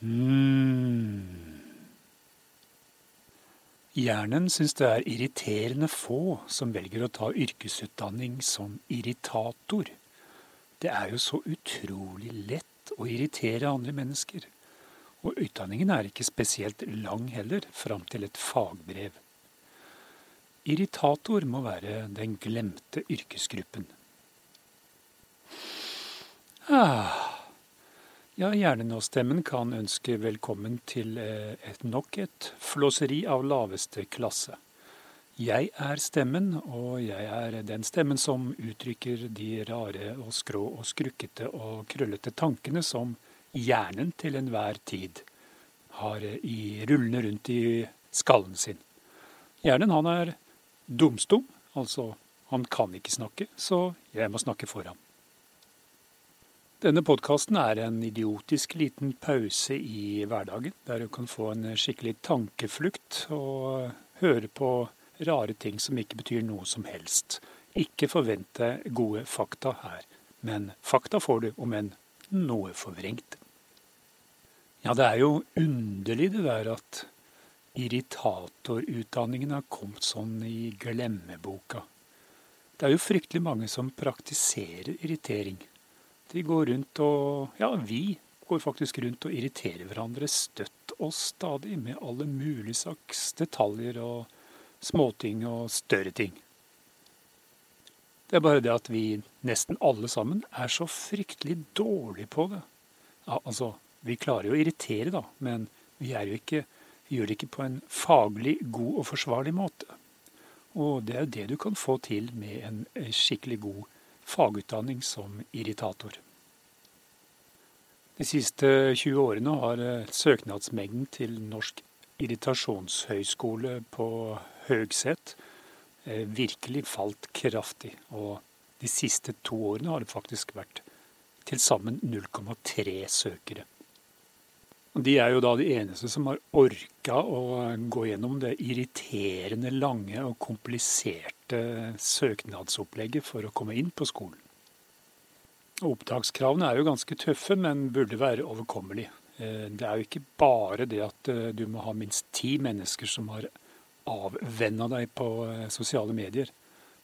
Mm. Hjernen syns det er irriterende få som velger å ta yrkesutdanning som irritator. Det er jo så utrolig lett å irritere andre mennesker. Og utdanningen er ikke spesielt lang heller, fram til et fagbrev. Irritator må være den glemte yrkesgruppen. Ah. Ja, Hjernen og stemmen kan ønske velkommen til eh, et nok et flåseri av laveste klasse. Jeg er stemmen, og jeg er den stemmen som uttrykker de rare og skrå og skrukkete og krøllete tankene som hjernen til enhver tid har eh, i, rullende rundt i skallen sin. Hjernen han er dumstum, altså han kan ikke snakke, så jeg må snakke for ham. Denne podkasten er en idiotisk liten pause i hverdagen, der du kan få en skikkelig tankeflukt og høre på rare ting som ikke betyr noe som helst. Ikke forvente gode fakta her, men fakta får du, om enn noe forvrengt. Ja, det er jo underlig det der at irritatorutdanningen har kommet sånn i glemmeboka. Det er jo fryktelig mange som praktiserer irritering. De går rundt og Ja, vi går faktisk rundt og irriterer hverandre støtt og stadig med alle mulige slags detaljer og småting og større ting. Det er bare det at vi nesten alle sammen er så fryktelig dårlige på det. Ja, altså, vi klarer jo å irritere, da, men vi, ikke, vi gjør det ikke på en faglig god og forsvarlig måte. Og det er jo det du kan få til med en skikkelig god fagutdanning som irritator. De siste 20 årene har eh, søknadsmengden til Norsk irritasjonshøyskole på Høgset eh, virkelig falt kraftig. Og de siste to årene har det faktisk vært til sammen 0,3 søkere. De er jo da de eneste som har orka å gå gjennom det irriterende lange og kompliserte søknadsopplegget for å komme inn på skolen. Opptakskravene er jo ganske tøffe, men burde være overkommelige. Eh, det er jo ikke bare det at eh, du må ha minst ti mennesker som har avvenna deg på eh, sosiale medier.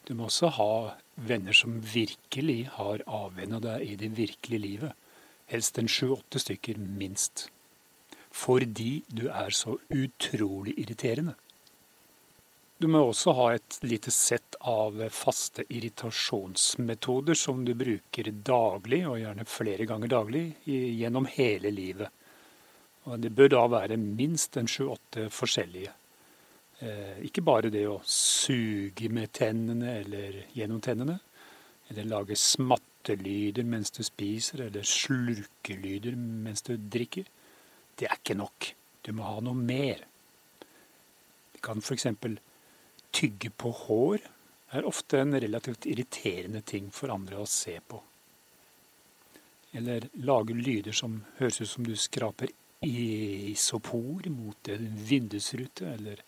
Du må også ha venner som virkelig har avvenna deg i det virkelige livet. Helst en sju-åtte stykker, minst. Fordi du er så utrolig irriterende. Du må også ha et lite sett av faste irritasjonsmetoder som du bruker daglig, og gjerne flere ganger daglig, gjennom hele livet. Og det bør da være minst en sju-åtte forskjellige. Eh, ikke bare det å suge med tennene eller gjennom tennene, eller lage smattelyder mens du spiser, eller slurkelyder mens du drikker. Det er ikke nok. Du må ha noe mer. Det kan f.eks tygge på hår er ofte en relativt irriterende ting for andre å se på. Eller lage lyder som høres ut som du skraper isopor mot en vindusrute, eller,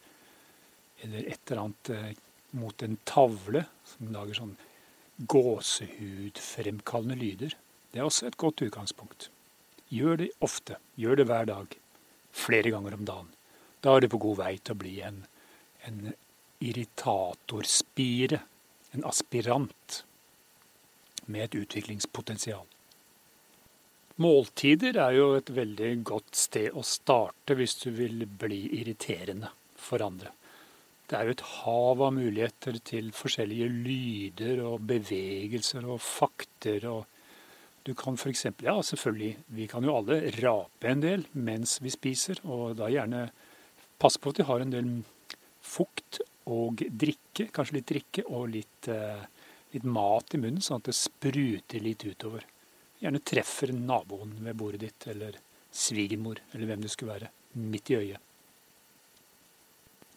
eller et eller annet eh, mot en tavle som lager sånn gåsehudfremkallende lyder. Det er også et godt utgangspunkt. Gjør det ofte. Gjør det hver dag. Flere ganger om dagen. Da er du på god vei til å bli en, en irritatorspire, en aspirant med et utviklingspotensial. Måltider er jo et veldig godt sted å starte hvis du vil bli irriterende for andre. Det er jo et hav av muligheter til forskjellige lyder og bevegelser og fakter. og Du kan f.eks. Ja, selvfølgelig, vi kan jo alle rape en del mens vi spiser, og da gjerne passe på at de har en del fukt og drikke, kanskje litt drikke og litt, eh, litt, mat i munnen, sånn at det spruter litt utover. Gjerne treffer naboen ved bordet ditt, eller svigermor, eller hvem det skulle være, midt i øyet.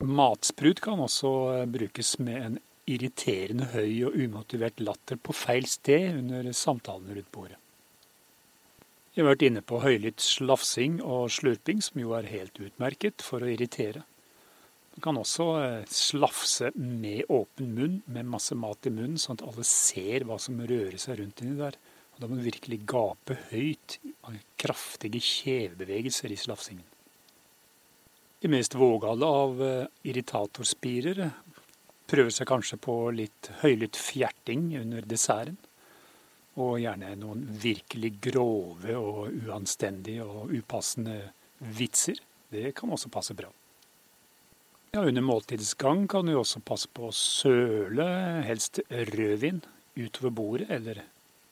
Matsprut kan også eh, brukes med en irriterende høy og umotivert latter på feil sted under samtalene rundt bordet. Vi har vært inne på høylytt slafsing og slurping, som jo er helt utmerket for å irritere. Du kan også eh, slafse med åpen munn, med masse mat i munnen, sånn at alle ser hva som rører seg rundt inni der. Og Da må du virkelig gape høyt, kraftige kjevebevegelser i slafsingen. De mest vågale av eh, irritatorspirer prøver seg kanskje på litt høylytt fjerting under desserten. Og gjerne noen virkelig grove og uanstendige og upassende vitser. Det kan også passe bra. Ja, Under måltidsgang kan du også passe på å søle, helst rødvin, utover bordet, eller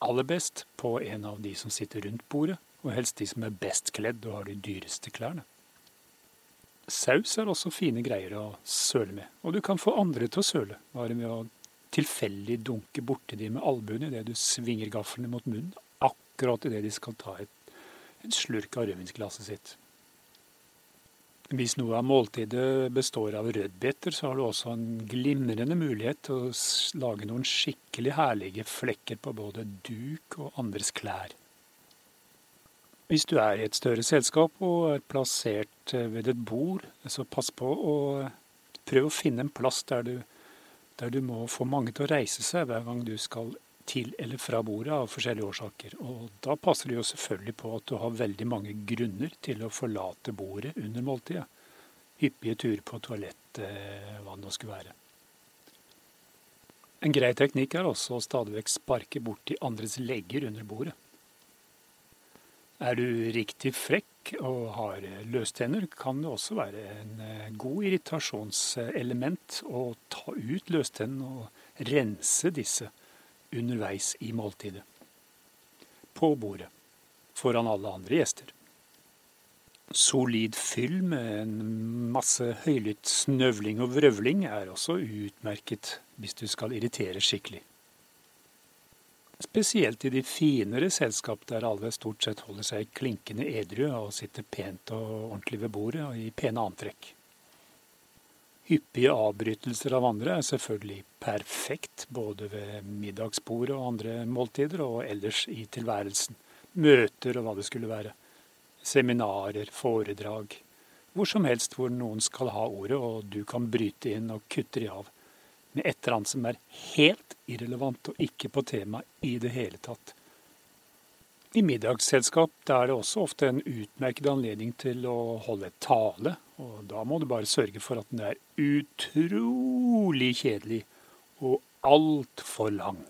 aller best på en av de som sitter rundt bordet, og helst de som er best kledd og har de dyreste klærne. Saus er også fine greier å søle med, og du kan få andre til å søle, bare med å tilfeldig dunke borti de med albuen idet du svinger gaflene mot munnen, akkurat idet de skal ta et, en slurk av rødvinsglasset sitt. Hvis noe av måltidet består av rødbeter, så har du også en glimrende mulighet til å lage noen skikkelig herlige flekker på både duk og andres klær. Hvis du er i et større selskap og er plassert ved et bord, så pass på å prøve å finne en plass der du, der du må få mange til å reise seg hver gang du skal til eller fra bordet av forskjellige årsaker. Og da passer det jo selvfølgelig på at du har veldig mange grunner til å forlate bordet under måltidet. Hyppige turer på toalett, eh, hva det nå skulle være. En grei teknikk er også å stadig vekk sparke borti andres legger under bordet. Er du riktig frekk og har løstenner, kan det også være en eh, god irritasjonselement å ta ut løstennene og rense disse underveis i måltidet. På bordet. Foran alle andre gjester. Solid fyll med en masse høylytt snøvling og vrøvling er også utmerket hvis du skal irritere skikkelig. Spesielt i de finere selskap der alle stort sett holder seg klinkende edru og sitter pent og ordentlig ved bordet og i pene antrekk. Hyppige avbrytelser av andre er selvfølgelig perfekt, både ved middagsbordet og andre måltider, og ellers i tilværelsen. Møter og hva det skulle være. Seminarer, foredrag. Hvor som helst hvor noen skal ha ordet, og du kan bryte inn og kutte de av. Med et eller annet som er helt irrelevant og ikke på tema i det hele tatt. I middagsselskap er det også ofte en utmerket anledning til å holde tale, og da må du bare sørge for at den er utrolig kjedelig og altfor lang.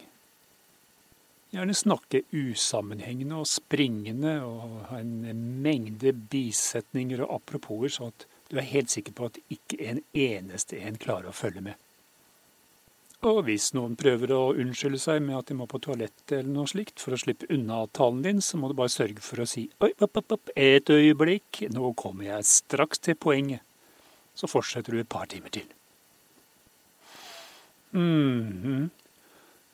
Gjerne snakke usammenhengende og springende og ha en mengde bisetninger og aproposer, så at du er helt sikker på at ikke en eneste en klarer å følge med. Og hvis noen prøver å unnskylde seg med at de må på toalettet eller noe slikt for å slippe unna talen din, så må du bare sørge for å si oi, opp, opp, opp, et øyeblikk, nå kommer jeg straks til poenget. Så fortsetter du et par timer til. Mm -hmm.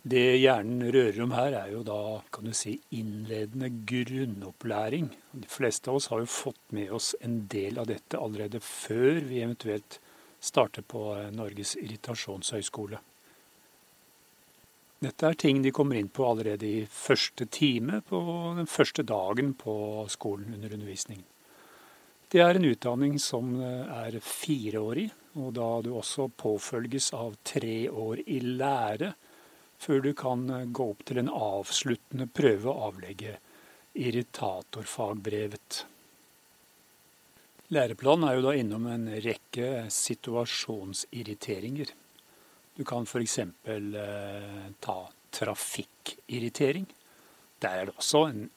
Det hjernen rører om her, er jo da kan du si, innledende grunnopplæring. De fleste av oss har jo fått med oss en del av dette allerede før vi eventuelt starter på Norges irritasjonshøgskole. Dette er ting de kommer inn på allerede i første time på den første dagen på skolen under undervisning. Det er en utdanning som er fireårig, og da du også påfølges av tre år i lære før du kan gå opp til en avsluttende prøve og avlegge irritatorfagbrevet. Læreplanen er jo da innom en rekke situasjonsirriteringer. Du kan f.eks. Eh, ta trafikkirritering. Der er det også en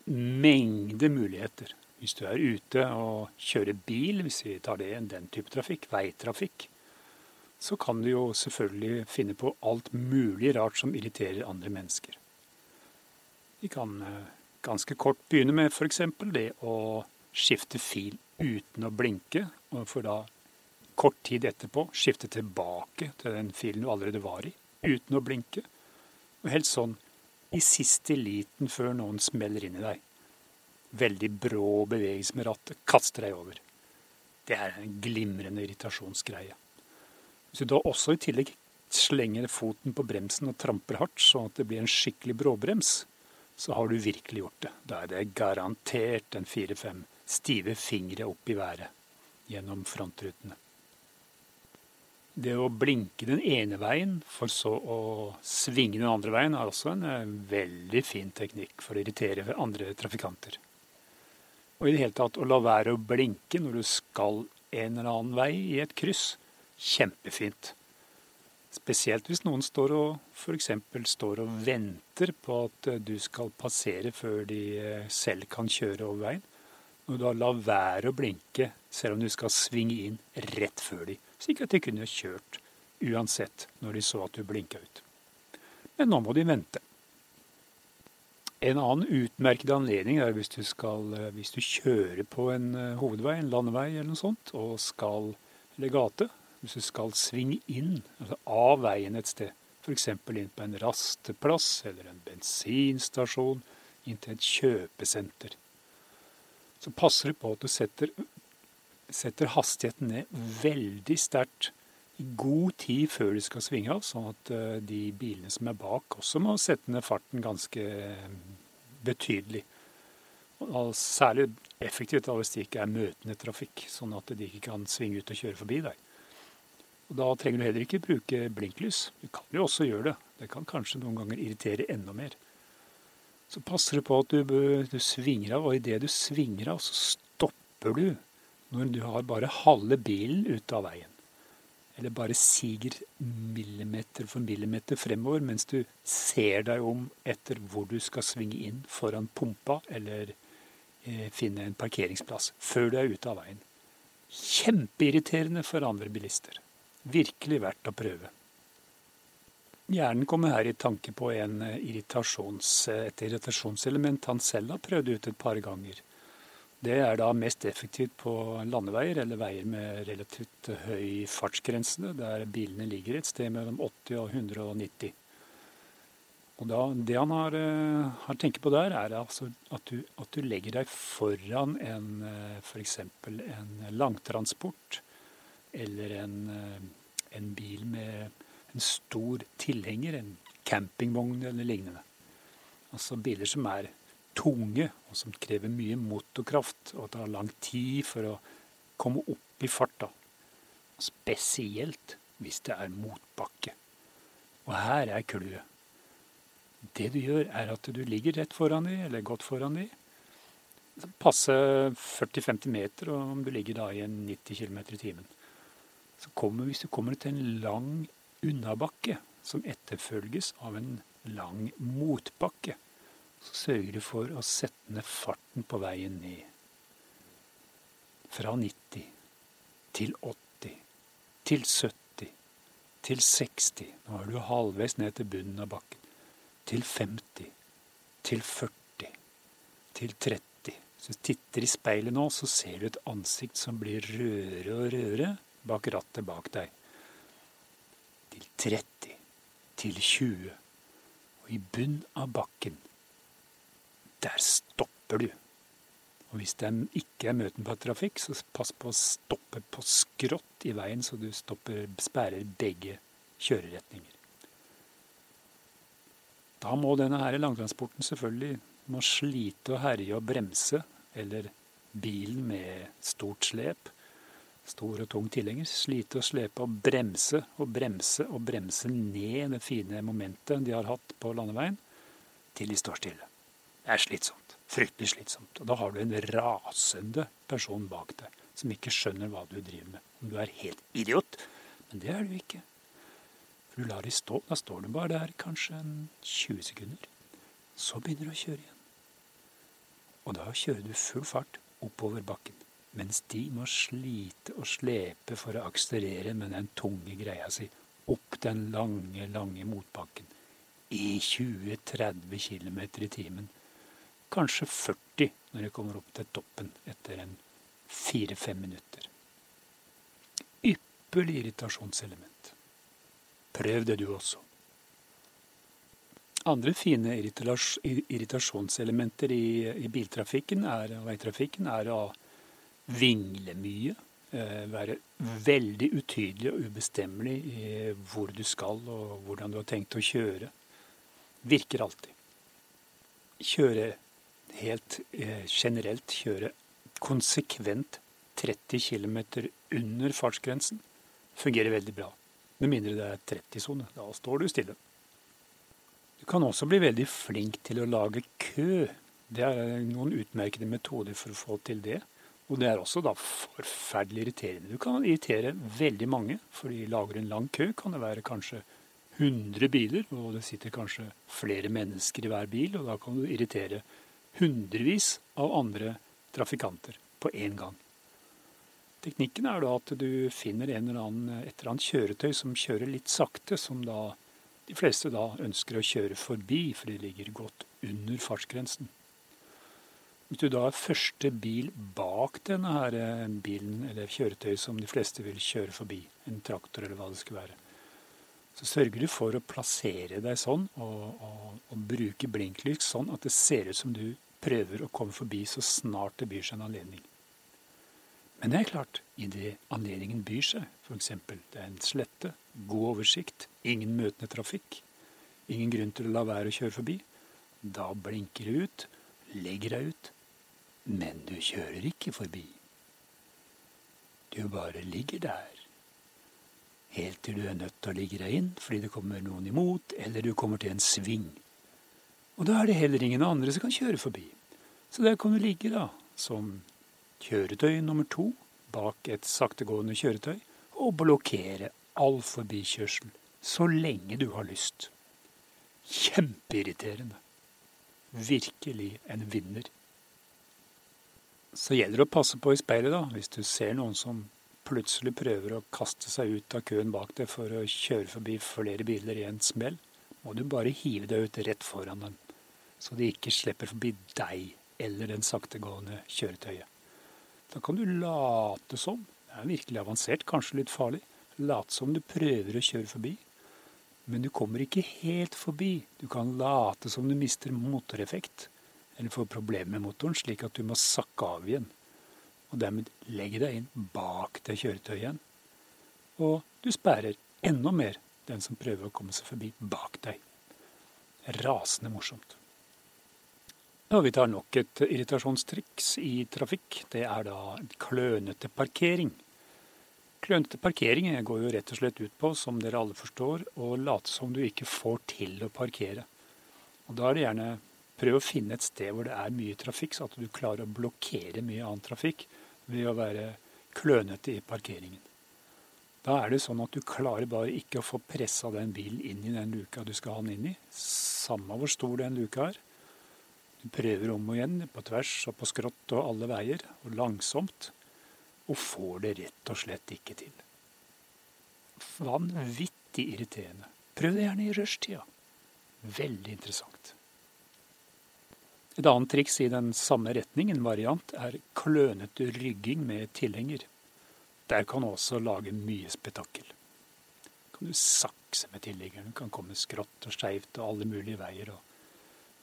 mengde muligheter. Hvis du er ute og kjører bil, hvis vi tar det den type trafikk, veitrafikk, så kan du jo selvfølgelig finne på alt mulig rart som irriterer andre mennesker. Vi kan eh, ganske kort begynne med f.eks. det å skifte fil uten å blinke, for da kort tid etterpå skifte tilbake til den filen du allerede var i, uten å blinke. Og helt sånn i siste liten før noen smeller inn i deg. Veldig brå bevegelse med rattet, kaster deg over. Det er en glimrende irritasjonsgreie. Hvis du da også i tillegg slenger foten på bremsen og tramper hardt, sånn at det blir en skikkelig bråbrems, så har du virkelig gjort det. Da er det garantert en fire-fem stive fingre opp i været gjennom frontrutene. Det å blinke den ene veien, for så å svinge den andre veien, er også en eh, veldig fin teknikk for å irritere andre trafikanter. Og i det hele tatt å la være å blinke når du skal en eller annen vei i et kryss, kjempefint. Spesielt hvis noen står og f.eks. står og venter på at du skal passere før de eh, selv kan kjøre over veien. Når du da lar være å blinke selv om du skal svinge inn rett før de, slik at de kunne kjørt uansett når de så at du blinka ut. Men nå må de vente. En annen utmerket anledning er hvis du, skal, eh, hvis du kjører på en eh, hovedvei, en landevei eller noe sånt, og skal, eller gate, hvis du skal svinge inn, altså av veien et sted, f.eks. inn på en rasteplass eller en bensinstasjon, inn til et kjøpesenter, så passer det på at du setter, setter hastigheten ned veldig sterkt i god tid før du skal svinge av, sånn at eh, de bilene som er bak, også må sette ned farten ganske eh, betydelig. Og særlig effektivt hvis det ikke er møtende trafikk, sånn at de ikke kan svinge ut og kjøre forbi deg. Og Da trenger du heller ikke bruke blinklys. Du kan jo også gjøre det. Det kan kanskje noen ganger irritere enda mer. Så passer det på at du, du svinger av, og idet du svinger av, så stopper du når du har bare halve bilen ute av veien. Eller bare siger millimeter for millimeter fremover mens du ser deg om etter hvor du skal svinge inn foran pumpa eller eh, finne en parkeringsplass før du er ute av veien. Kjempeirriterende for andre bilister virkelig verdt å prøve. Hjernen kommer her i tanke på en eh, irritasjons, et irritasjonselement han selv har prøvd ut et par ganger. Det er da mest effektivt på landeveier eller veier med relativt høy fartsgrense, der bilene ligger et sted mellom 80 og 190. Og da, Det han har, eh, har tenkt på der, er altså at du, at du legger deg foran en f.eks. For en langtransport eller en en bil med en stor tilhenger, en campingvogn eller lignende. Altså biler som er tunge, og som krever mye motorkraft, og tar lang tid for å komme opp i farta. Spesielt hvis det er motbakke. Og her er clouet. Det du gjør, er at du ligger rett foran de, eller godt foran de. Passe 40-50 meter, og om du ligger da i en 90 km i timen. Så kommer, hvis du kommer til en lang unnabakke som etterfølges av en lang motbakke, så sørger du for å sette ned farten på veien ned. Fra 90 til 80 til 70 til 60. Nå er du halvveis ned til bunnen av bakken. Til 50 til 40 til 30. Hvis du titter i speilet nå, så ser du et ansikt som blir rødere og rødere bak rattet bak deg. Til 30, til 20. Og i bunn av bakken, der stopper du. Og hvis det ikke er møten på trafikk, så pass på å stoppe på skrått i veien, så du stopper, sperrer begge kjøreretninger. Da må denne her langtransporten selvfølgelig må slite og herje og bremse, eller bilen med stort slep stor og tung tilhenger, slite og slepe og bremse og bremse og bremse ned det fine momentet de har hatt på landeveien, til de står stille. Er slitsomt. Fryktelig slitsomt. Og da har du en rasende person bak deg som ikke skjønner hva du driver med. Om du er helt idiot. Men det er du ikke. For du lar de stå. Da står du bare der kanskje en 20 sekunder. Så begynner du å kjøre igjen. Og da kjører du full fart oppover bakken mens de må slite og slepe for å akselerere med den tunge greia si opp den lange, lange motbakken i 20-30 km i timen. Kanskje 40 når de kommer opp til toppen etter en fire-fem minutter. Ypperlig irritasjonselement. Prøv det, du også. Andre fine irritasjonselementer i, i biltrafikken er, og veitrafikken er å vingle mye. Eh, være veldig utydelig og ubestemmelig i hvor du skal og hvordan du har tenkt å kjøre. Virker alltid. Kjøre helt eh, generelt kjøre konsekvent 30 km under fartsgrensen fungerer veldig bra. Med mindre det er 30-sone. Da står du stille. Du kan også bli veldig flink til å lage kø. Det er noen utmerkede metoder for å få til det. Og det er også da forferdelig irriterende. Du kan irritere veldig mange, fordi lager en lang kø, kan det være kanskje 100 biler, og det sitter kanskje flere mennesker i hver bil, og da kan du irritere hundrevis av andre trafikanter på én gang. Teknikken er da at du finner en eller annen, et eller annet kjøretøy som kjører litt sakte, som da de fleste da ønsker å kjøre forbi, for de ligger godt under fartsgrensen. Hvis du da er første bil bak denne her eh, bilen eller kjøretøyet som de fleste vil kjøre forbi, en traktor eller hva det skulle være, så sørger du for å plassere deg sånn og, og, og bruke blinklys sånn at det ser ut som du prøver å komme forbi så snart det byr seg en anledning. Men det er klart, idet anledningen byr seg, f.eks. det er en slette, god oversikt, ingen møtende trafikk, ingen grunn til å la være å kjøre forbi, da blinker du ut, legger deg ut, men du kjører ikke forbi. Du bare ligger der, helt til du er nødt til å ligge deg inn fordi det kommer noen imot, eller du kommer til en sving. Og da er det heller ingen andre som kan kjøre forbi. Så der kan du ligge, da, som kjøretøy nummer to bak et saktegående kjøretøy og blokkere all forbikjørsel så lenge du har lyst. Kjempeirriterende. Virkelig en vinner. Så gjelder det å passe på i speilet, da, hvis du ser noen som plutselig prøver å kaste seg ut av køen bak deg for å kjøre forbi flere biler i en smell, må du bare hive deg ut rett foran dem, så de ikke slipper forbi deg eller den saktegående kjøretøyet. Da kan du late som, det er virkelig avansert, kanskje litt farlig, late som du prøver å kjøre forbi. Men du kommer ikke helt forbi. Du kan late som du mister motoreffekt, eller får problemer med motoren, slik at du må sakke av igjen. Og dermed legge deg inn bak det kjøretøyet igjen. Og du sperrer enda mer den som prøver å komme seg forbi bak deg. Rasende morsomt. Og vi tar nok et irritasjonstriks i trafikk. Det er da klønete parkering. Klønete parkering går jo rett og slett ut på, som dere alle forstår, å late som du ikke får til å parkere. Og Da er det gjerne prøv å finne et sted hvor det er mye trafikk, så at du klarer å blokkere mye annen trafikk ved å være klønete i parkeringen. Da er det sånn at du klarer bare ikke å få pressa den bilen inn i den luka du skal ha den inn i, samme hvor stor den luka er. Du prøver om og igjen, på tvers og på skrått og alle veier, og langsomt, og får det rett og slett ikke til. Vanvittig irriterende. Prøv det gjerne i rushtida. Veldig interessant. Et annet triks i den samme retning, en variant, er klønete rygging med tilhenger. Der kan du også lage mye spetakkel. Kan du sakse med tilhengeren, kan komme skrått og skeivt og alle mulige veier. og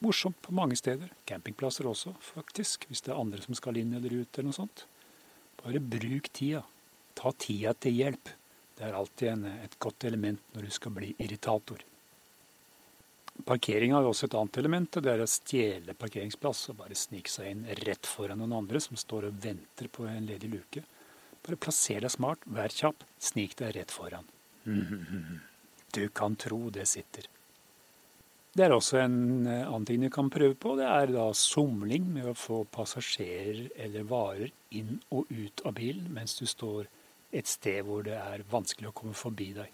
morsomt på mange steder. Campingplasser også, faktisk, hvis det er andre som skal inn eller ut eller noe sånt. Bare bruk tida. Ta tida til hjelp. Det er alltid en, et godt element når du skal bli irritator. Parkering har jo også et annet element, det er å stjele parkeringsplass og bare snike seg inn rett foran noen andre som står og venter på en ledig luke. Bare plasser deg smart, vær kjapp, snik deg rett foran. Du kan tro det sitter. Det er også en eh, annen ting du kan prøve på. Det er da somling med å få passasjerer eller varer inn og ut av bilen mens du står et sted hvor det er vanskelig å komme forbi deg.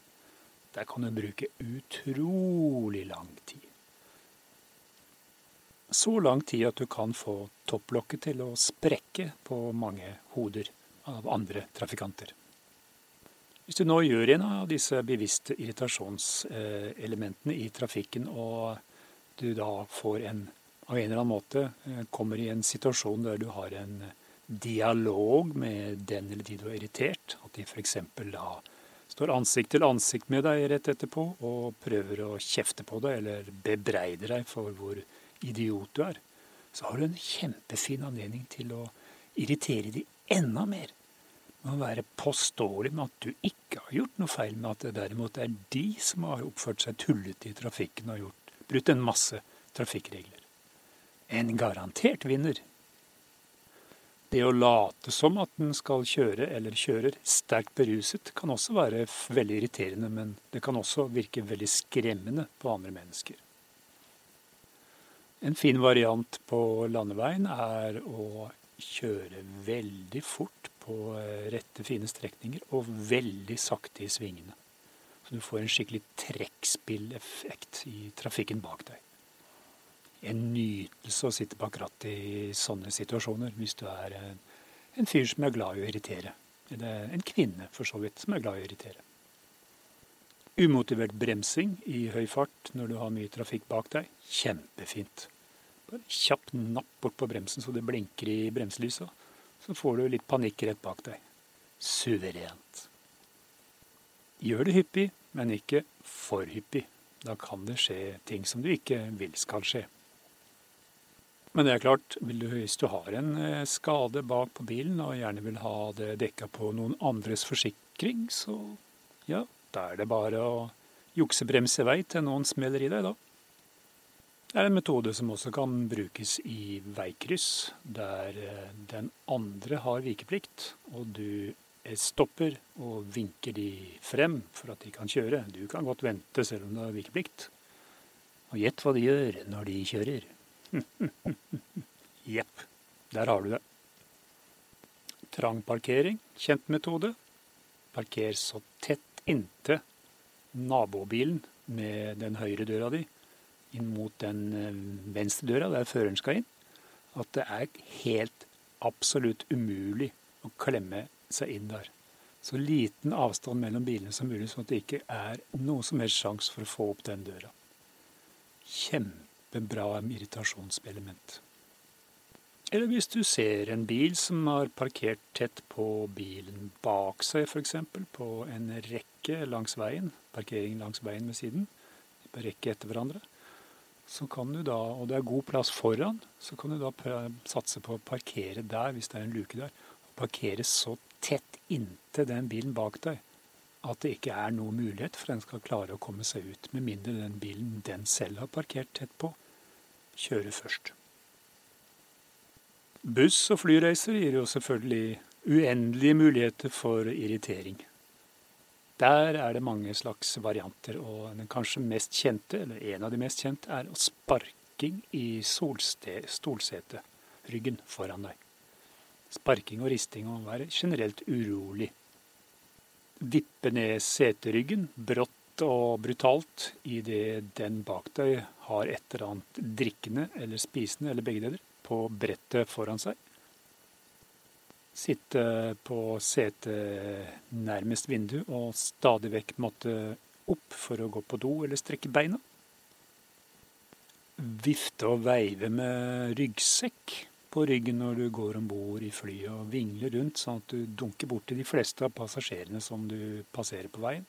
Der kan du bruke utrolig lang tid. Så lang tid at du kan få topplokket til å sprekke på mange hoder av andre trafikanter. Hvis du nå gjør en av disse bevisste irritasjonselementene i trafikken, og du da får en av en eller annen måte eh, kommer i en situasjon der du har en dialog med den eller de du er irritert, at de f.eks. da står ansikt til ansikt med deg rett etterpå og prøver å kjefte på deg eller bebreider deg for hvor idiot du er, så har du en kjempefin anledning til å irritere de enda mer må være påståelig med at du ikke har gjort noe feil, men at det derimot er de som har oppført seg tullete i trafikken og gjort, brutt en masse trafikkregler. En garantert vinner. Det å late som at den skal kjøre eller kjører sterkt beruset, kan også være veldig irriterende, men det kan også virke veldig skremmende på andre mennesker. En fin variant på landeveien er å kjøre veldig fort på eh, rette, fine strekninger og veldig sakte i svingene. Så du får en skikkelig trekkspilleffekt i trafikken bak deg en nytelse å sitte bak rattet i sånne situasjoner, hvis du er en, en fyr som er glad i å irritere. Eller en kvinne, for så vidt, som er glad i å irritere. Umotivert bremsing i høy fart når du har mye trafikk bak deg, kjempefint. Bare kjapp napp bort på bremsen så det blinker i bremselysa. Så får du litt panikk rett bak deg. Suverent. Gjør det hyppig, men ikke for hyppig. Da kan det skje ting som du ikke vil skal skje. Men det er klart, hvis du har en eh, skade bak på bilen og gjerne vil ha det dekka på noen andres forsikring, så ja, da er det bare å juksebremse vei til noen smeller i deg, da. Det er en metode som også kan brukes i veikryss, der eh, den andre har vikeplikt, og du stopper og vinker de frem for at de kan kjøre. Du kan godt vente selv om du har vikeplikt. Og gjett hva de gjør når de kjører. Jepp. Der har du det. Trang parkering, kjent metode. Parker så tett inntil nabobilen med den høyre døra di inn mot den eh, venstre døra der føreren skal inn, at det er helt absolutt umulig å klemme seg inn der. Så liten avstand mellom bilene som mulig, sånn at det ikke er noe som helst sjanse for å få opp den døra. Kjempebra irritasjonselement. Eller hvis du ser en bil som har parkert tett på bilen bak seg, f.eks. på en rekke langs veien, parkering langs veien ved siden, på rekke etter hverandre, så kan du da, og det er god plass foran, så kan du da satse på å parkere der, hvis det er en luke der. Og parkere så tett inntil den bilen bak deg at det ikke er noen mulighet for den skal klare å komme seg ut, med mindre den bilen den selv har parkert tett på, kjøre først. Buss- og flyreiser gir jo selvfølgelig uendelige muligheter for irritering. Der er det mange slags varianter, og den kanskje mest kjente, eller en av de mest kjente, er sparking i stolseteryggen foran deg. Sparking og risting og være generelt urolig. Dippe ned seteryggen brått og brutalt idet den bak deg har et eller annet drikkende eller spisende, eller begge deler, på brettet foran seg. Sitte på setet nærmest vindu og stadig vekk måtte opp for å gå på do eller strekke beina. Vifte og veive med ryggsekk på ryggen når du går om bord i flyet og vingler rundt, sånn at du dunker borti de fleste av passasjerene som du passerer på veien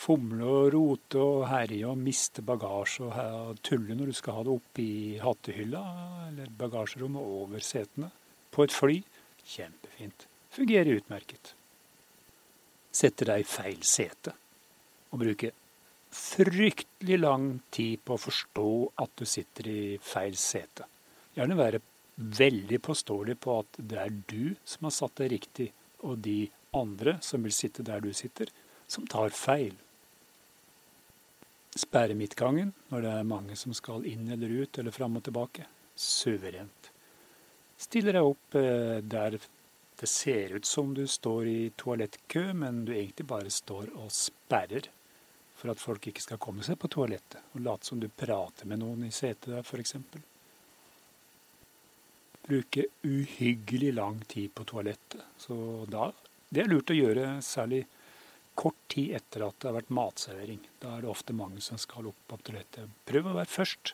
fomle og rote og herje og miste bagasje og tulle når du skal ha det oppi hattehylla eller bagasjerommet over setene. På et fly kjempefint. Fungerer utmerket. Sette deg i feil sete og bruke fryktelig lang tid på å forstå at du sitter i feil sete. Gjerne være veldig påståelig på at det er du som har satt deg riktig, og de andre som vil sitte der du sitter, som tar feil sperre midtgangen når det er mange som skal inn eller ut eller fram og tilbake. Suverent. Stiller deg opp eh, der det ser ut som du står i toalettkø, men du egentlig bare står og sperrer for at folk ikke skal komme seg på toalettet, og late som du prater med noen i setet der, f.eks. Bruke uhyggelig lang tid på toalettet. Så da Det er lurt å gjøre, særlig kort tid etter at det har vært matservering. Da er det ofte mange som skal opp på toalettet. Prøv å være først.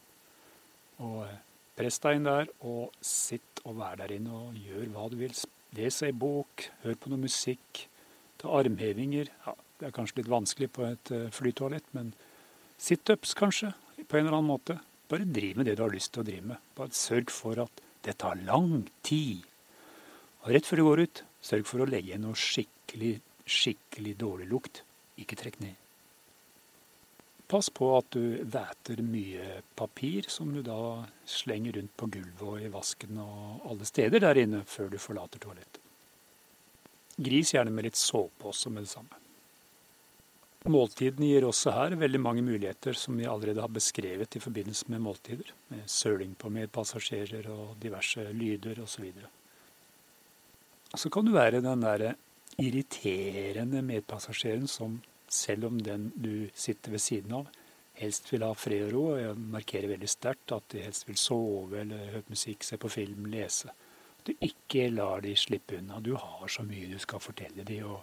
Og eh, press deg inn der, og sitt og vær der inne og gjør hva du vil. Les ei bok, hør på noe musikk, ta armhevinger. Ja, det er kanskje litt vanskelig på et eh, flytoalett, men situps kanskje, på en eller annen måte. Bare driv med det du har lyst til å drive med. Bare sørg for at det tar lang tid. Og rett før du går ut, sørg for å legge igjen noe skikkelig skikkelig dårlig lukt, ikke trekk ned. Pass på at du væter mye papir som du da slenger rundt på gulvet og i vasken og alle steder der inne før du forlater toalettet. Gris gjerne med litt såpe også med det samme. Måltidene gir også her veldig mange muligheter som vi allerede har beskrevet i forbindelse med måltider, med søling på medpassasjerer og diverse lyder osv. Så, så kan du være den derre irriterende medpassasjeren som selv om den du sitter ved siden av, helst vil ha fred og ro, og jeg markerer veldig sterkt at de helst vil sove eller høre musikk, se på film, lese. At du ikke lar de slippe unna. Du har så mye du skal fortelle de, og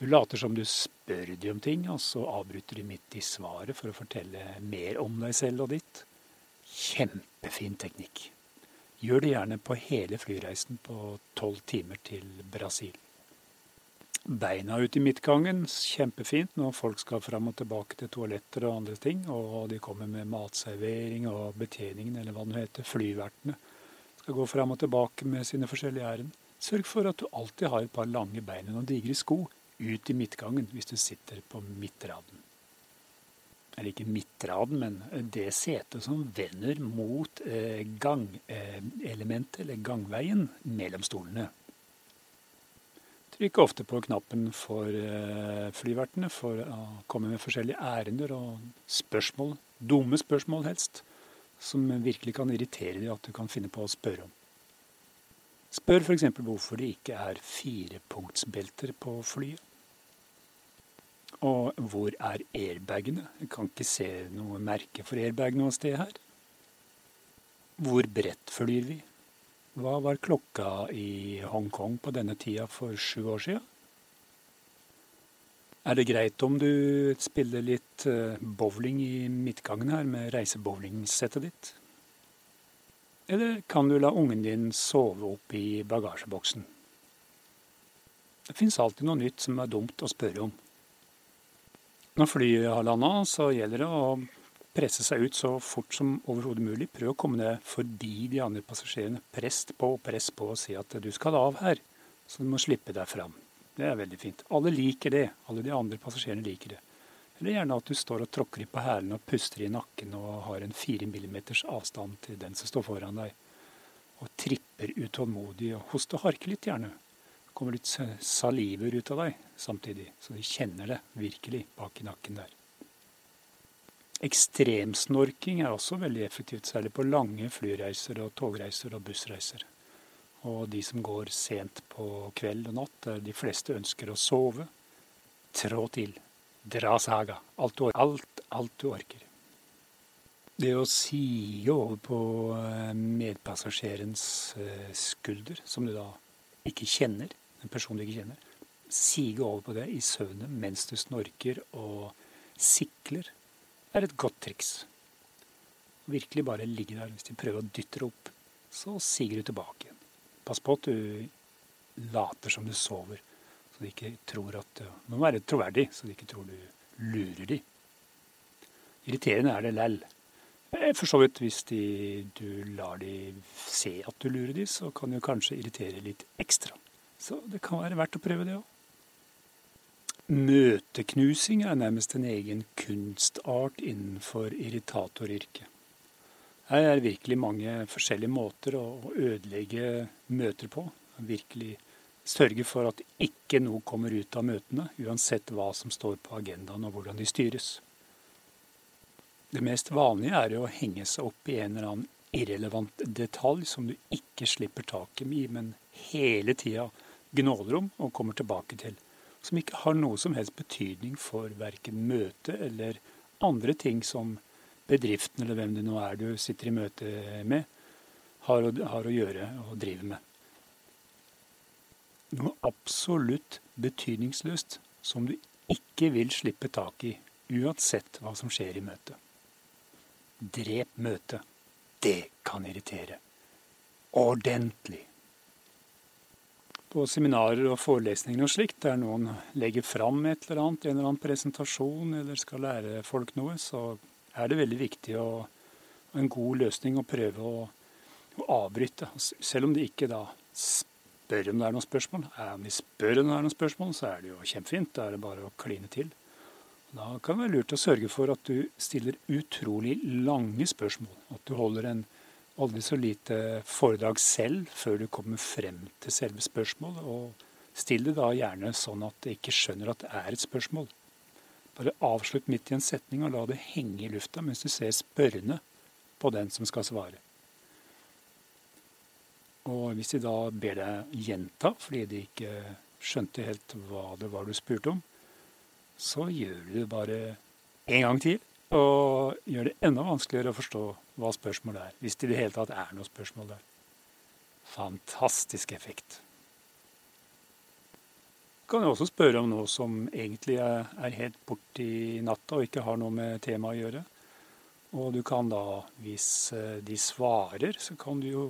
du later som du spør de om ting, og så avbryter de midt i svaret for å fortelle mer om deg selv og ditt. Kjempefin teknikk. Gjør det gjerne på hele flyreisen på tolv timer til Brasil beina ut i midtgangen. Kjempefint når folk skal fram og tilbake til toaletter og andre ting. Og de kommer med matservering og betjeningen, eller hva det heter, flyvertene. Skal gå fram og tilbake med sine forskjellige ærend. Sørg for at du alltid har et par lange bein og noen digre sko ut i midtgangen hvis du sitter på midtraden. Eller ikke midtraden, men det setet som vender mot eh, gangelementet, eller gangveien, mellom stolene trykker ofte på knappen for eh, flyvertene for å komme med forskjellige ærender og spørsmål, dumme spørsmål helst, som virkelig kan irritere dem at du kan finne på å spørre om. Spør f.eks. hvorfor det ikke er firepunktsbelter på flyet. Og hvor er airbagene? Jeg kan ikke se noe merke for airbag noe sted her. Hvor bredt flyr vi? Hva var klokka i Hongkong på denne tida for sju år sia? Er det greit om du spiller litt eh, bowling i midtgangen her med reisebowlingsettet ditt? Eller kan du la ungen din sove opp i bagasjeboksen? Det fins alltid noe nytt som er dumt å spørre om. Når flyet har landa, så gjelder det å presse seg ut så fort som overhodet mulig. Prøv å komme ned forbi de andre passasjerene. Press på og press på og si at du skal av her, så du må slippe deg fram. Det er veldig fint. Alle liker det. Alle de andre passasjerene liker det. Eller gjerne at du står og tråkker på hælene og puster i nakken og har en fire millimeters avstand til den som står foran deg. Og tripper utålmodig og hoster og harker litt, gjerne. Det kommer litt saliver ut av deg samtidig, så de kjenner det virkelig bak i nakken der. Ekstremsnorking er også veldig effektivt, særlig på lange flyreiser og togreiser og bussreiser. Og de som går sent på kveld og natt, der de fleste ønsker å sove. Trå til. Dra saga. Alt, alt, alt du orker. Det å sige over på eh, medpassasjerens eh, skulder, som du da ikke kjenner, en person du ikke kjenner, sige over på det i søvne mens du snorker og sikler er et godt triks. Virkelig bare ligge der. Hvis de prøver å dytte deg opp, så siger du tilbake igjen. Pass på at du later som du sover, så de ikke tror at Du må være troverdig, så de ikke tror du lurer de. Irriterende er det lell. For så vidt, hvis de, du lar de se at du lurer de, så kan du kanskje irritere litt ekstra. Så det kan være verdt å prøve det òg. Møteknusing er nærmest en egen kunstart innenfor irritatoryrket. Her er virkelig mange forskjellige måter å ødelegge møter på. Virkelig sørge for at ikke noe kommer ut av møtene, uansett hva som står på agendaen og hvordan de styres. Det mest vanlige er å henge seg opp i en eller annen irrelevant detalj som du ikke slipper taket i, men hele tida gnåler om og kommer tilbake til som ikke har noe som helst betydning for verken møte eller andre ting som bedriften eller hvem det nå er du sitter i møte med, har å, har å gjøre og drive med. Noe absolutt betydningsløst som du ikke vil slippe tak i, uansett hva som skjer i møtet. Drep møtet. Det kan irritere. Ordentlig på seminarer og forelesninger og slikt, der noen legger fram et eller annet, en eller annen presentasjon eller skal lære folk noe, så er det veldig viktig og en god løsning å prøve å, å, avbryte. Selv om de ikke da spør om det er noen spørsmål. Om de spør om det er noen spørsmål, så er det jo kjempefint. Da er det bare å kline til. Da kan det være lurt å sørge for at du stiller utrolig lange spørsmål. At du holder en aldri så lite foredrag selv før du kommer frem til selve spørsmålet. Og still det da gjerne sånn at det ikke skjønner at det er et spørsmål. Bare avslutt midt i en setning og la det henge i lufta mens du ser spørrende på den som skal svare. Og hvis de da ber deg gjenta fordi de ikke skjønte helt hva det var du spurte om, så gjør du det bare en gang til. Og gjør det enda vanskeligere å forstå hva spørsmålet er. Hvis det i det hele tatt er noe spørsmål der. Fantastisk effekt. Du kan jo også spørre om noe som egentlig er helt borti natta og ikke har noe med temaet å gjøre. Og du kan da, hvis eh, de svarer, så kan du jo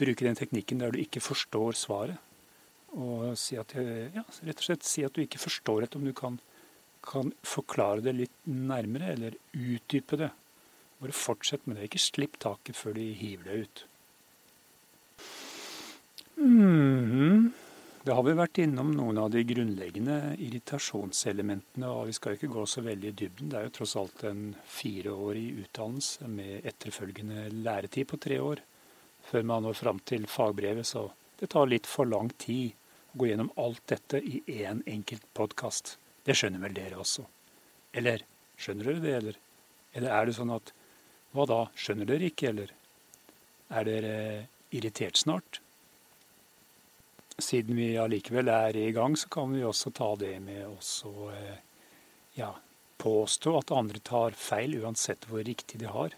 bruke den teknikken der du ikke forstår svaret. Og si at, ja, rett og slett si at du ikke forstår dette, om du kan, kan forklare det litt nærmere, eller utdype det. Bare fortsett med det. Ikke slipp taket før de hiver det ut. Mm. Da har vi vært innom noen av de grunnleggende irritasjonselementene, og vi skal ikke gå så veldig i dybden. Det er jo tross alt en fireårig utdannelse med etterfølgende læretid på tre år før man når fram til fagbrevet, så det tar litt for lang tid å gå gjennom alt dette i én en enkelt podkast. Det skjønner vel dere også? Eller skjønner dere det, eller? Eller er det sånn at hva da, skjønner dere ikke, eller? Er dere irritert snart? Siden vi allikevel er i gang, så kan vi også ta det med å og ja, påstå at andre tar feil, uansett hvor riktig de har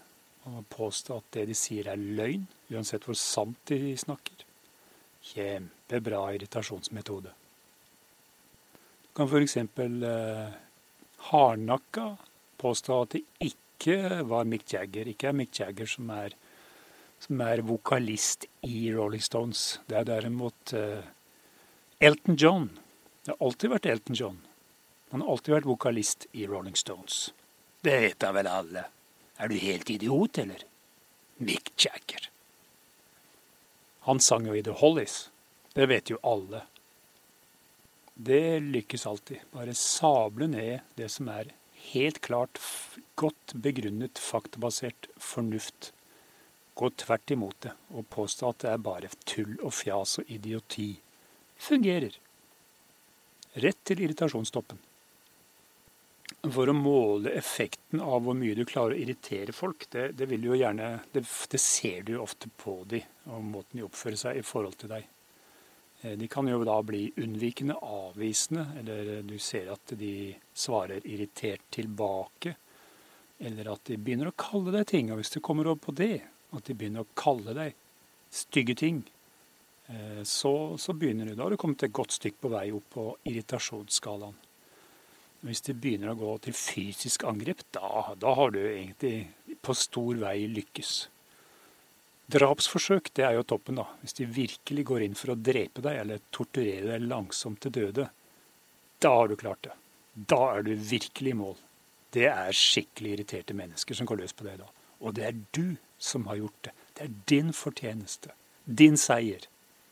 og påstå at det de sier er løgn, uansett hvor sant de snakker. Kjempebra irritasjonsmetode. Kan f.eks. Eh, hardnakka påstå at det ikke var Mick Jagger, ikke er Mick Jagger som er, som er vokalist i Rolling Stones. Det er derimot eh, Elton John. Det har alltid vært Elton John. Han har alltid vært vokalist i Rolling Stones. Det vet da vel alle. Er du helt idiot, eller? Mick Jagger. Han sang jo i The Hollies. Det vet jo alle. Det lykkes alltid. Bare sable ned det som er helt klart godt begrunnet, faktabasert fornuft. Gå tvert imot det og påstå at det er bare tull og fjas og idioti. Fungerer. Rett til irritasjonstoppen. For å måle effekten av hvor mye du klarer å irritere folk, det, det, gjerne, det, det ser du jo ofte på de, og måten de oppfører seg i forhold til deg. Eh, de kan jo da bli unnvikende, avvisende, eller du ser at de svarer irritert tilbake. Eller at de begynner å kalle deg ting. Og hvis du kommer over på det, at de begynner å kalle deg stygge ting, eh, så, så begynner du. Da har du kommet et godt stykke på vei opp på irritasjonsskalaen. Hvis de begynner å gå til fysisk angrep, da, da har du egentlig på stor vei lykkes. Drapsforsøk det er jo toppen, da. Hvis de virkelig går inn for å drepe deg eller torturere deg langsomt til døde, da har du klart det. Da er du virkelig i mål. Det er skikkelig irriterte mennesker som går løs på deg da. Og det er du som har gjort det. Det er din fortjeneste. Din seier.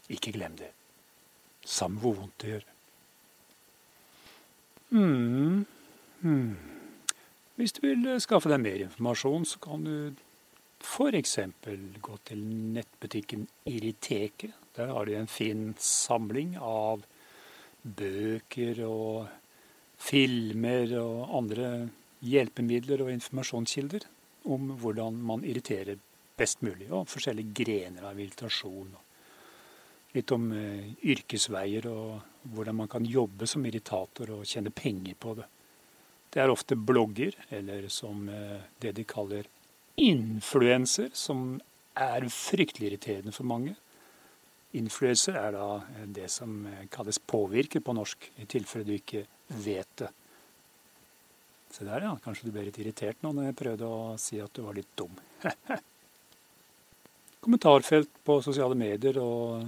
Ikke glem det. Samme hvor vondt det gjør. Mm. Mm. Hvis du vil skaffe deg mer informasjon, så kan du f.eks. gå til nettbutikken Irriteke. Der har de en fin samling av bøker og filmer og andre hjelpemidler og informasjonskilder om hvordan man irriterer best mulig, og forskjellige grener av irritasjon. Litt om uh, yrkesveier og hvordan man kan jobbe som irritator og tjene penger på det. Det er ofte blogger, eller som eh, det de kaller influenser, som er fryktelig irriterende for mange. Influenser er da det som kalles påvirker på norsk, i tilfelle du ikke vet det. Se der, ja. Kanskje du ble litt irritert nå når jeg prøvde å si at du var litt dum. Kommentarfelt på sosiale medier og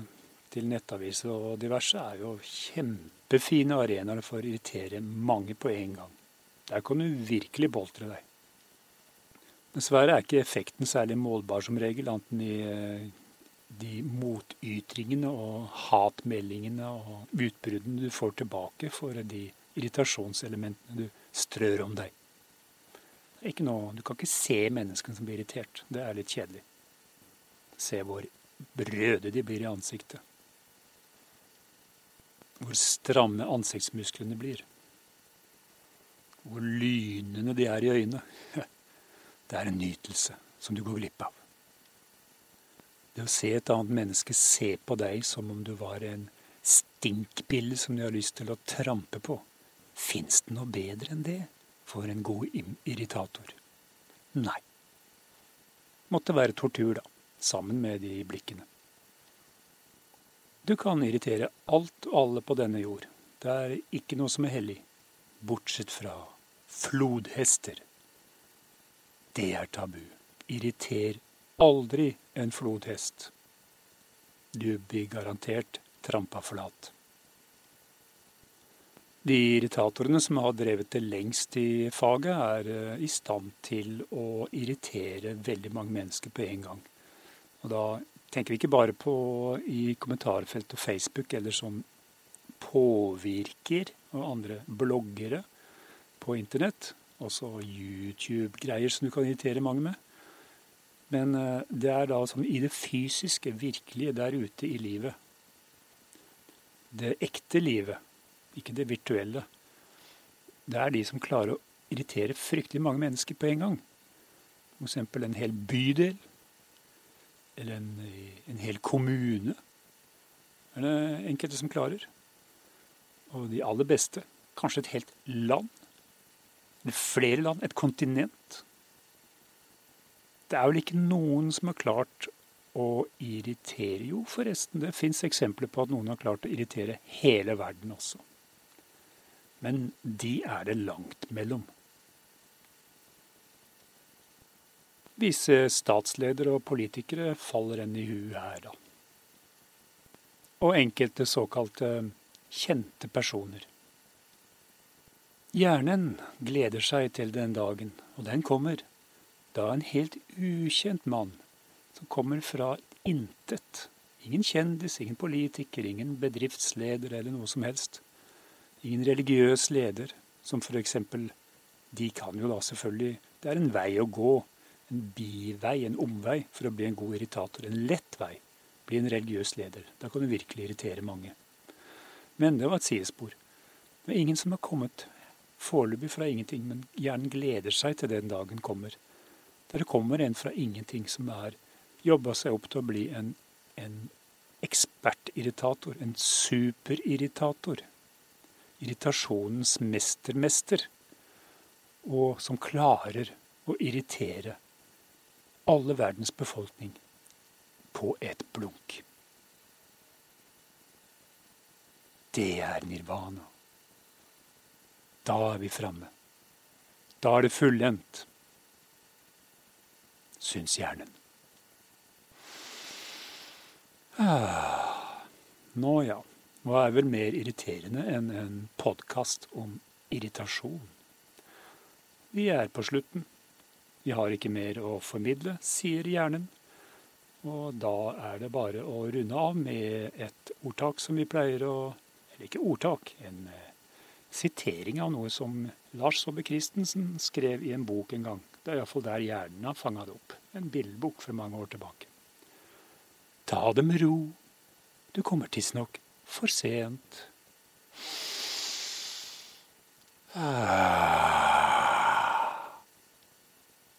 til nettaviser og diverse er jo kjempefine arenaer for å irritere mange på en gang. Der kan du virkelig boltre deg. Dessverre er ikke effekten særlig målbar som regel, annet enn i eh, de motytringene og hatmeldingene og utbruddene du får tilbake for de irritasjonselementene du strør om deg. Noe, du kan ikke se menneskene som blir irritert. Det er litt kjedelig. Se hvor brøde de blir i ansiktet. Hvor stramme ansiktsmusklene blir. Hvor lynende de er i øynene. Det er en nytelse som du går glipp av. Det å se et annet menneske se på deg som om du var en stinkpille som de har lyst til å trampe på. Fins det noe bedre enn det for en god irritator? Nei. Måtte være tortur, da, sammen med de blikkene. Du kan irritere alt og alle på denne jord. Det er ikke noe som er hellig, bortsett fra flodhester. Det er tabu. Irriter aldri en flodhest. Du blir garantert trampa flat. De irritatorene som har drevet det lengst i faget, er eh, i stand til å irritere veldig mange mennesker på en gang. Og da tenker vi ikke bare på i kommentarfelt og Facebook eller som påvirker og andre bloggere på internett. Også YouTube-greier som du kan irritere mange med. Men eh, det er da sånn i det fysiske, virkelige der ute i livet. Det ekte livet, ikke det virtuelle. Det er de som klarer å irritere fryktelig mange mennesker på en gang. F.eks. en hel bydel. Eller en, en hel kommune. Det er det enkelte som klarer. Og de aller beste kanskje et helt land. Flere land. Et kontinent. Det er vel ikke noen som har klart å irritere Jo, forresten, det fins eksempler på at noen har klart å irritere hele verden også. Men de er det langt mellom. Visse statsledere og politikere faller en i huet her, da. Og enkelte såkalte kjente personer. Hjernen gleder seg til den dagen, og den kommer da en helt ukjent mann som kommer fra intet Ingen kjendis, ingen politiker, ingen bedriftsleder eller noe som helst. Ingen religiøs leder, som eksempel De kan jo da selvfølgelig Det er en vei å gå. En bivei, en omvei, for å bli en god irritator. En lett vei. Bli en religiøs leder. Da kan du virkelig irritere mange. Men det var et sidespor. Det er ingen som har kommet foreløpig fra ingenting, men hjernen gleder seg til den dagen kommer. Der det kommer en fra ingenting som har jobba seg opp til å bli en, en ekspertirritator, en superirritator. Irritasjonens mestermester. Og som klarer å irritere alle verdens befolkning på et blunk. Det er nirvana. Da er vi framme. Da er det fullendt syns hjernen. Ah, nå ja. Hva er vel mer irriterende enn en podkast om irritasjon? Vi er på slutten. Vi har ikke mer å formidle, sier hjernen. Og da er det bare å runde av med et ordtak som vi pleier å Eller ikke ordtak, en eh, sitering av noe som Lars Saabye Christensen skrev i en bok en gang. Det er iallfall der hjernen har fanga det opp. En billedbok for mange år tilbake. Ta det med ro. Du kommer tidsnok for sent. Ah.